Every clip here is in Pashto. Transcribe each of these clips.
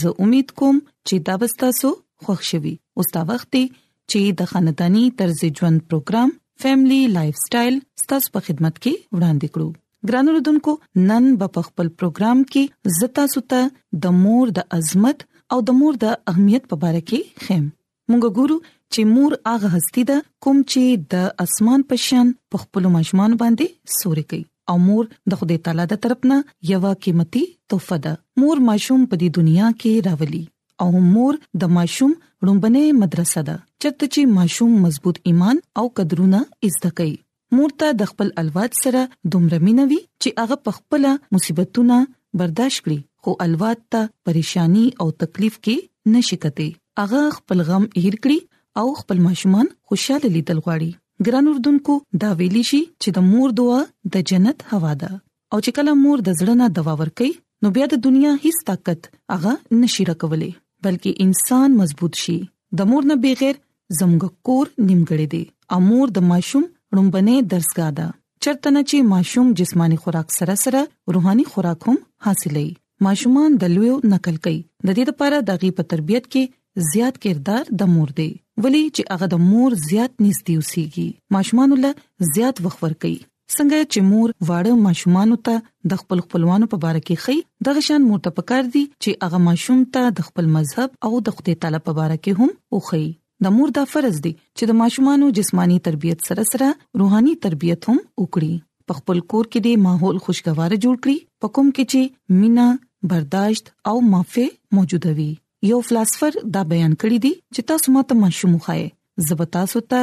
زه امید کوم چې دا به تاسو خوښ شي او دا وخت دی چې د خاندانی طرز ژوند پروګرام فیملی لایف سټایل ستاسو په خدمت کې وړاندې کړو ګران اوردونکو نن په خپل پروګرام کې زتا سوته د مور د عظمت او د مور د اهمیت په اړه کې خیم مونږ ګورو چې مور هغه هستی ده کوم چې د اسمان په شان په خپل ماشومان باندې سوري کوي او مور د خدای تعالی د طرف نه یو قیمتي تحفه ده مور ماشوم په دې دنیا کې راولي او مور د ماشوم رومبنه مدرسه ده چرته چې ماشوم مضبوط ایمان او قدرونه زده کوي مور ته د خپل الواد سره دومره مینه وي چې هغه په خپل مصیبتونه برداشت کړي خو الواد ته پریشانی او تکلیف کې نشي کته هغه خپل غم هیر کړي او خپل ماشومان خوشاله لیدل غواړي ګران اردوونکو دا ویلی شي چې د مور دعا د جنت هوا ده او چې کله مور د زړه نه دوا ورکي نو بیا د دنیا هیڅ طاقت هغه نشي رکولې بلکې انسان مضبوط شي د مور نه بغیر زموږ کور نیمګړی دی امور د ماشوم رومبنه درسګه ده چرته نه چې ماشوم جسمانی خوراک سره سره روحاني خوراک هم حاصلې ماشومان د لویو نقل کوي د دې لپاره د غي په تربيت کې زیات کردار د مور دی ولی چې هغه د مور زیات نږدې اوسيږي ماشومان له زیات وخت ور کوي څنګه چې مور واړه ماشومان ته د خپل خپلوانو په اړه کې خي د غشان مور ته پکار دي چې هغه ماشوم ته د خپل مذهب او د خدای تعالی په اړه کې هم او خي د مور دا فرض دی چې د ماشومانو جسمانی تربيت سره سره روحاني تربيت هم وکړي په خپل کور کې د ماحول خوشگوار جوړ کړي په کوم کې چې مینا برداشت او معافي موجوده وي یو فلسفر دا بیان کړی دی چې تاسو ماته ماشوم خای زبتا سوتا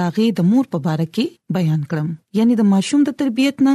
داغه د مور په باره کې بیان کړم یعنی د ماشوم د تربيت نه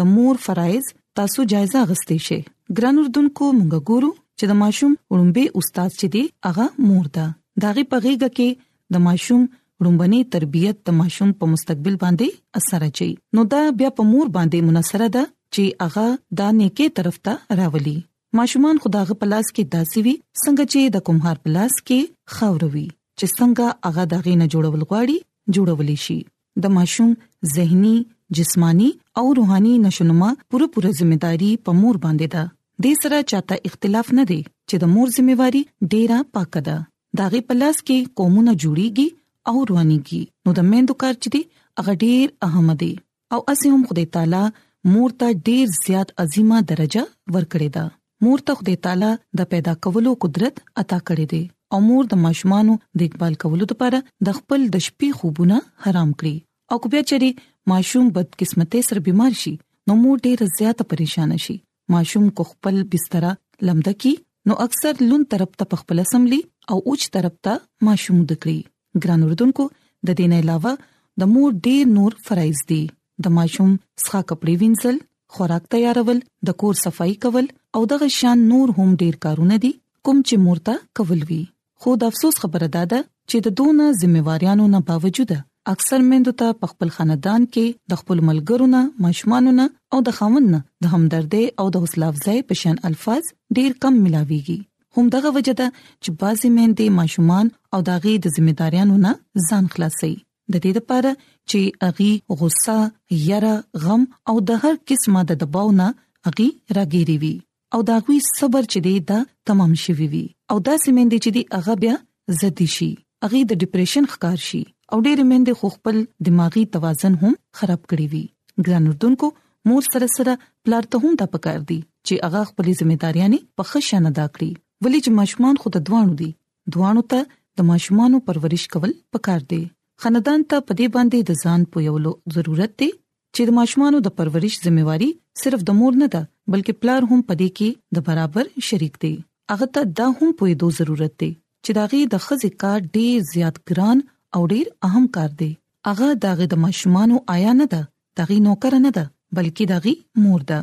د مور فرایز تاسو جایزه غستې شي ګران اردوونکو مونږ ګورو چې د ماشوم وړومبي استاد چې دی هغه مور ده داغي په غیګه کې د ماشوم وړومبني تربيت د ماشوم په مستقبل باندې اثر اچي نو دا بیا په مور باندې منصره ده چې هغه د نیکه طرف ته راولي ماشومان خداغه پلاس کې داسي وي څنګه چې د کومهار پلاس کې خاوروي چې څنګه هغه دغه نه جوړول غواړي جوړول شي د ماشوم ذهني، جسماني او روحاني نشونما پوره پوره ذمہ داری په مور باندې ده د سره چاته اختلاف نه دی چې د مور ذمہ واری ډیره پاکه ده داغه پلاس کې قومونه جوړیږي او روانيږي نو د مېندو کار چې دی هغه ډیر اهم دی او اسه هم خدای تعالی مور ته ډیر زیات عظیمه درجه ورکړې ده مور ته خدای تعالی د پیدا کولو قدرت عطا کړی دی او مور د ماشومانو د اقبال کولو لپاره د خپل د شپې خوبونه حرام کړی او کو بیا چری ماشوم بد قسمتۍ سره بیمار شي نو مور ډیر زیاته پریشان شي ماشوم کو خپل بستر لمده کی نو اکثر لون طرف ته خپل سملی او اوچ طرف ته ماشوم دکړي ګران اردوونکو د دې نه علاوه د مور ډیر نور فرایز دي د ماشوم ښه کپڑے وینځل خوراک تیارول د کور صفائی کول او دغه شان نور هم ډیر کارونه دي کوم چې مورته کول وی خو د افسوس خبره ده ده چې د دونه ځمېواریانو نه باوجود اکثر مندو ته په خپل خاندان کې د خپل ملګرو نه ماشومان نه او د خاوند نه د همدردۍ او د حوصله افزای په شان الفاظ ډیر کم ملاويږي هم دغه وجه ده چې بعضی میندې ماشومان او داغي د ذمہ داریانو نه ځان خلاصي د دې لپاره چې اغي غصه یره غم او د هر قسمه د دباو نه اغي راګيري وي او داغوي صبر چې دی دا تمام شوي وي او دا سیمندې چې دی هغه بیا زدي شي هغه د ډیپریشن ښکار شي او ډېر مندې خو خپل دماغي توازن هم خراب کړی وي ګران اردوونکو مور سره سره پلار ته هم دا پکار دي چې هغه خپل ځمېداریانې په خښه نه دا کړی ولې چې ماشومان خو د دوانو دي دوانو ته د ماشومانو پرورش کول پکار دي خاندان ته په دې باندې د ځان پویولو ضرورت دی چې د ماشومانو د پرورش ذمہ واری صرف د مور نه ده بلکې پلار هم پدې کې د برابر شریک دی هغه ته دا هم پوی دو ضرورت دی چې داغه د خزې کار ډیر زیات ګران او ډیر اهم کار دی هغه داغه د ماشومانو آیا نه ده دغه نوکر نه ده بلکې دغه مور ده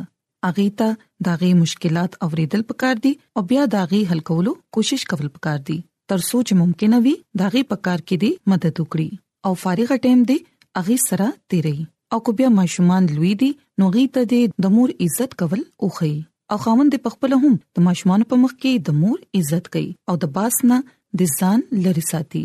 هغه ته داغي مشکلات اوریدل پکار دي او بیا داغي حل کولو کوشش کول پکار دي ترڅو چې ممکنه وي داغي پکار کې دي مدد وکړي او فارغ ټیم دي هغه سره تیری او کو بیا ماشومان لوی دي نو غي ته دي د مور عزت کول او خي او خاوند په خپل هم د ماشومان په مخ کې د مور عزت کوي او د باس نه د ځان لری ساتي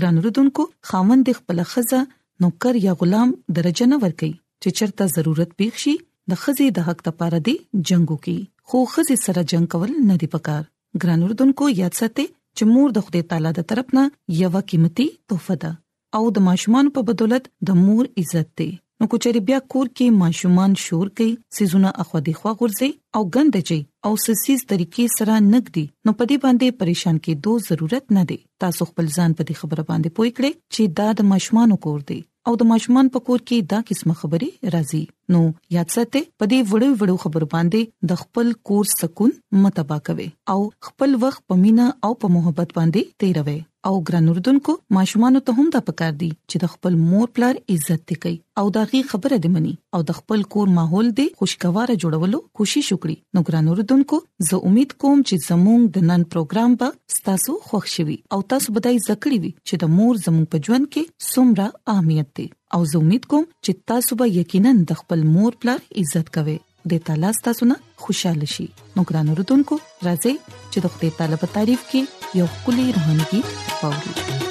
ګران رودونکو خاوند خپل خزه نوکر یا غلام درجه نه ور کوي چې چرته ضرورت پیښ شي د خزي د حق لپاره دی جنگ وکي خو خزي سره جنگ کول نه دی پکار ګران اردوونکو یاد ساتئ چې مور د خدای تعالی د طرف نه یو قیمتي تحفه ده او د ماشومان په بدولت د مور عزت دی نو کوچري بیا کور کې ماشومان شور کوي سيزونه اخو دي خو غورځي او غند چي او سسيز طریقې سره نګدي نو په دې باندې پریشان کې دوه ضرورت نه دي تاسو خپل ځان په دې خبره باندې پوي کړئ چې دا د ماشومان کور دی او د ماشومان په کور کې دا قسمه خبرې راځي نو یاد ساتئ په دې وړو وړو خبرو باندې د خپل کور سکون متبا کوي او خپل وخت په مینا او په محبت باندې تیروي او ګران اردوونکو ماشومان ته هم دا پکار دي چې د خپل مور پلار عزت کوي او دا غي خبره دې مني او د خپل کور ماحول دې خوشگوار جوړولو کوشش وکړي نو ګران اردوونکو زه امید کوم چې زموږ د نن پروګرام به ستاسو خوښ شوي او تاسو به دای زکړی وي چې د مور زموږ په ژوند کې څومره اهمیت دی او زه امید کوم چې تاسو به یقینا د خپل مور پلار عزت کوئ د تعالی ستاسو نه خوشاله شي نو ګران اوردونکو راځي چې د خپل تعالی په تعریف کې یو کلی روحاني کې پاوړو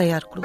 تیار کړو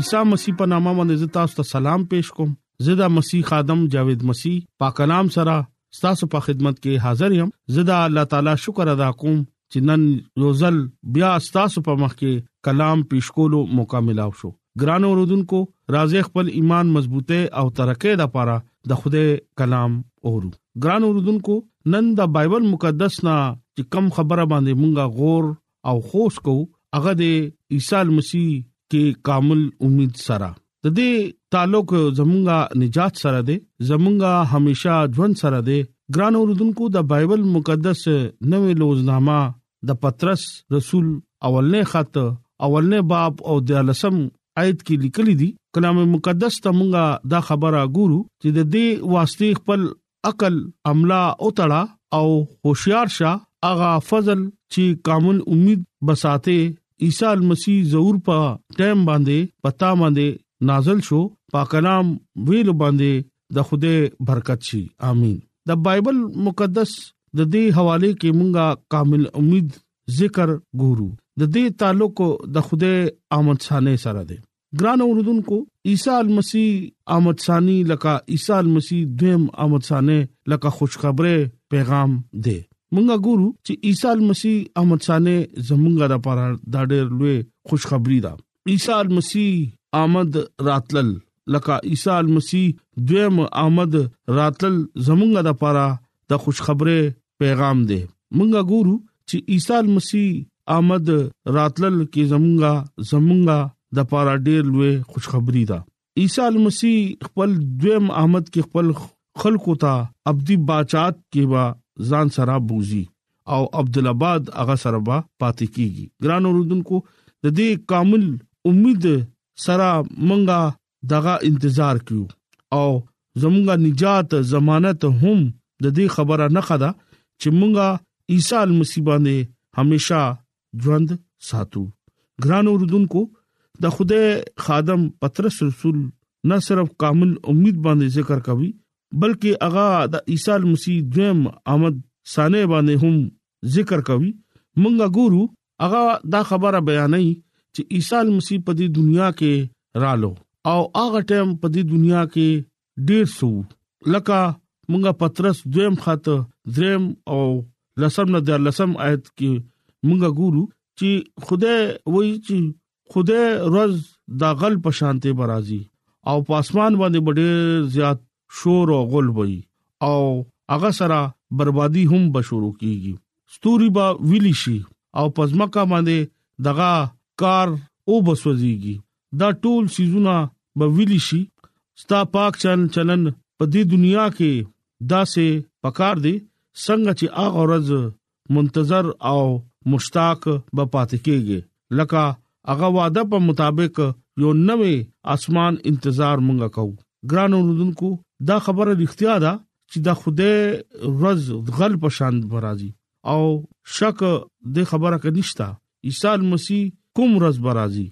عیسی مسیح په نامه باندې تاسو ته سلام پېښ کوم زدا مسیح خادم جاوید مسیح پاک نام سره تاسو په خدمت کې حاضر یم زدا الله تعالی شکر ادا کوم چې نن یو ځل بیا تاسو په مخ کې کلام پېښ کولو موقع ملاو شو ګران اوردونکو راځي خپل ایمان مضبوطه او ترقه د پاره د خوده کلام اورو ګران اوردونکو نن د بایبل مقدس نا چې کم خبره باندې مونږه غور او خوش کو هغه د عیسی مسیح کې کامل امید سره د دې تعلق زمونږه نجات سره دی زمونږه همیشا ژوند سره دی ګران اوردونکو د بایبل مقدس نوې لوزنامه د پترس رسول اولنې خط اولنې باب او د لسم آیت کې لیکل دي کلام مقدس ته مونږه دا خبره ګورو چې د دې واسطه خپل عقل عملا اوتړه او هوشیار شه اغا فضل چې کامن امید بساته عیسی مسیح ظهور په ټیم باندې پتا باندې نازل شو پاک کلام ویل باندې د خوده برکت شي امين د بایبل مقدس د دې حواله کې مونږه کامل امید ذکر ګورو د دې تعلق د خوده آمد سانه سره ده ګران اوردونکو عیسی المسی آمد ثانی لکه عیسی المسی دویم آمد ثانی لکه خوشخبری پیغام دی مونږه ګورو چې عیسی المسی آمد ثانی زمونږه د پاره دا ډېر لوی خوشخبری ده عیسی المسی آمد راتلل لکه عیسی المسی دویم آمد راتلل زمونږه د پاره د خوشخبری پیغام دی مونږه ګورو چې عیسی مسیح آمد راتلل کې زمونږه زمونږه د پاره ډیر لوی خوشخبری ده عیسی مسیح خپل دویم آمد کې خپل خلقو ته ابدي بچات کې وا ځان سره بوزي او عبد الاباد هغه سره با پاتې کیږي ګران اوردونکو د دې کامل امید سره مونږه دغه انتظار کیو او زمونږ نجات ضمانت هم د دې خبره نه خدا چې مونږه عیسی مسیح باندې همیشا ژوند ساتو ګران اوردونکو د خوده خادم پترس رسول نه صرف کامل امید باندې ذکر کوي بلکې هغه د عیسی مسیح دویم آمد سانه باندې هم ذکر کوي مونږه ګورو هغه دا خبره بیانوي چې عیسی مسیح په دې دنیا کې رالو او هغه ټیم په دې دنیا کې ډیر سو لکه مونږه پترس دویم خط دریم او لسم نه د لسم آیت کې مونږه ګورو چې خدای وایي چې خدای روز دا غل په شانته برازي او په اسمان باندې ډېر زیات شور او غل وي او هغه سره بربادي هم بشورو کیږي ستوري با ویلی شي او پزماکا باندې دغه کار او بسوځيږي دا ټول سيزونه به ویلی شي ستا پاک چل چلن په دې دنیا کې داسې پکار دی څنګه چې هغه ورځ منتظر او مشتاق به پاتې کیږي لکه هغه وعده په مطابق یو نوې اسمان انتظار مونږه کوو ګران اوردونکو دا خبره رښتیا ده چې د خوده ورځ غل په شان برازي او شک د خبره کې نشتا عیسی مسیح کوم ورځ برازي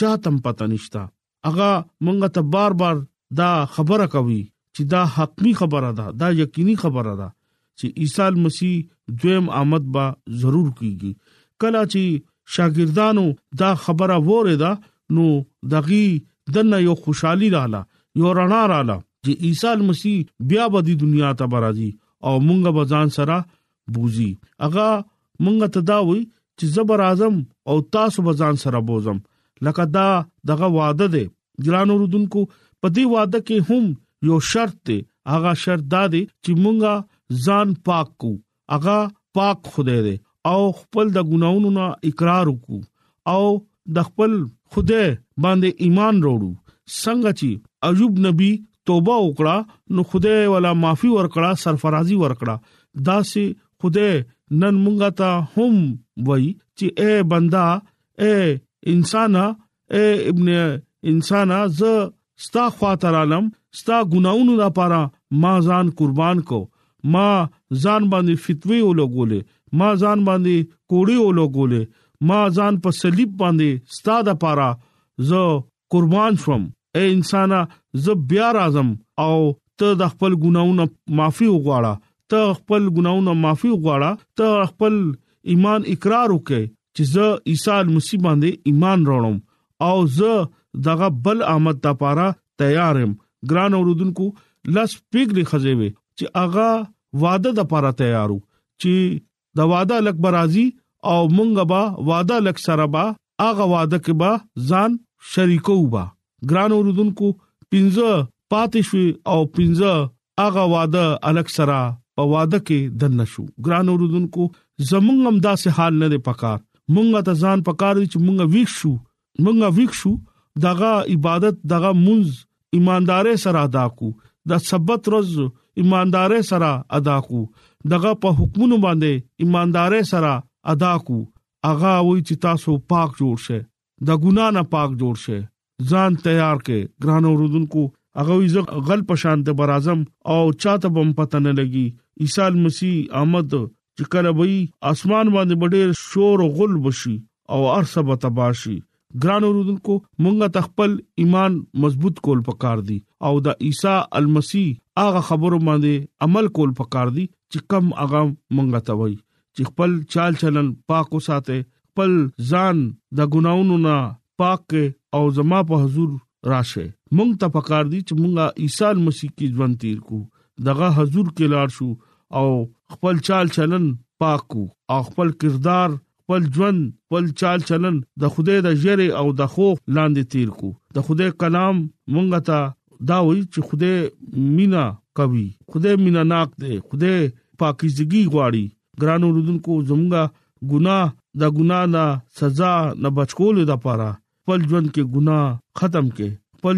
چا تم پته نشتا هغه مونږ ته بار بار دا خبره کوي چې دا حتمی خبره ده دا یقیني خبره ده چې عیسی مسیح دویم آمد به ضرور کیږي کله چې شاګردانو دا خبره وره ده نو دغي دنه یو خوشحالي رااله یو رڼا رااله چې عیسی مسیح بیا به د دنیا ته برازي او مونږ به ځان سره بوزي هغه مونږ ته دا وی چې زبر اعظم او تاسو به ځان سره بوزم لکه دا دغه وعده ده ګران اوردونکو په دې وعده کې هم یو شرط دی هغه شرط دا دی چې مونږه ځان پاک کو هغه پاک خدای دی او خپل د ګناونو نه اقرار وکړو او د خپل خدای باندې ایمان وروړو څنګه چې ایوب نبی توبه وکړه نو خدای ولا معافي ورکړه سرفرازي ورکړه دا سه خدای نن مونږه ته هم وای چې اے بندا اے انسان اے ابن انسان ز ستا خوا ترالم ستا ګناونو دا پارا ما ځان قربان کو ما ځان باندې فتوی ولګولې ما ځان باندې کوړی ولګولې ما ځان په صلیب باندې ستا د پارا زه قربان شوم اے انسان زه بیا راځم او ته د خپل ګناونو معافي وغواړه ته خپل ګناونو معافي وغواړه ته خپل ایمان اقرار وکې چې زه عیسی مسیح باندې ایمان راوړم او زه دغه بل آمد ته پاره تیار يم ګران اوردونکو لس پیګری خزه وي چې اغا واده د پاره تیارو چې د واده لک برازي او مونږ به واده لک سره به اغا واده کې به ځان شریکو با ګران اوردونکو پنځه پاتې شوي او پنځه اغه واده الک سرا په واده کې دنه شو ګران اوردونکو زمونږ هم داسې حال نه دی پکار مونږه ته ځان پکار دي چې مونږه ویښ شو مونږه ویښ شو دغه عبادت دغه منځ ایماندارې سره ادا کو د سبت روز ایماندارې سره ادا کو دغه په حکمونو باندې ایماندارې سره ادا کو اغا وای چې تاسو پاک جوړ شه د ګنا نه پاک جوړ شي ځان تیار کې ګران اوردونکو هغه وی زه غل پشان ته بر اعظم او چاته بم پته نه لګي عیسی مسیح آمد چې کله وی اسمان باندې بډیر شور او غل بشي او ارسه به تباشي ګران اوردونکو مونږه تخپل ایمان مضبوط کول پکار دي او دا عیسی المسی هغه خبرو باندې عمل کول پکار دي چې کم هغه مونږه ته وای چې خپل چال چلن پاک وساته خپل ځان د ګناونو نه پاک او زما په حضور راشه مونږ ته پکار دي چې مونږه عیسی مسیح کې ژوند تیر کو دغه حضور کې لاړ شو او خپل چال چلن پاک کو او خپل کردار خپل ژوند خپل چال چلن د خدای د جره او د خوف لاندې تیر کو د خدای کلام مونږ ته دا وایي چې خدای مینا کوي خدای مینا ناک دی خدای پاکیزګي غواړي ګران اوردونکو زمونږه ګناه دا ګناه نه سزا نه بچکول د پاره خپل ژوند کې ګناه ختم کې خپل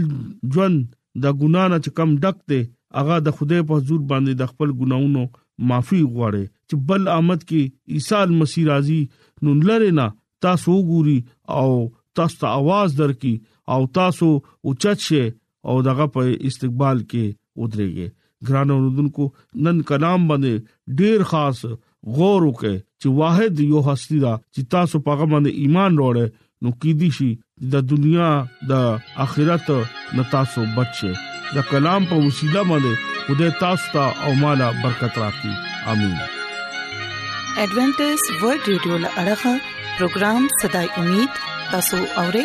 ژوند دا ګناه نه کم ډک ته هغه د خدای په حضور باندې د خپل ګناونو معافي غواړي چې بل آمد کې عیسی مسیح راضي نو لره نه تاسو ګوري او تاسو ته आवाज درکې او تاسو اوچت شي او دغه په استقبال کې ودرېږي ګران اوردونکو نن کلام باندې ډیر خاص غور وکړي چې واحد یو هستی دا چې تاسو په هغه باندې ایمان وروړي نو کې دي شي د دنیا د آخرت نه تاسو بچي د کلام په وسیله باندې خدای تاسو ته او مالا برکت راکړي امين ایڈونچر ورلد رادیو لړغا پروگرام صداي امید تاسو اورئ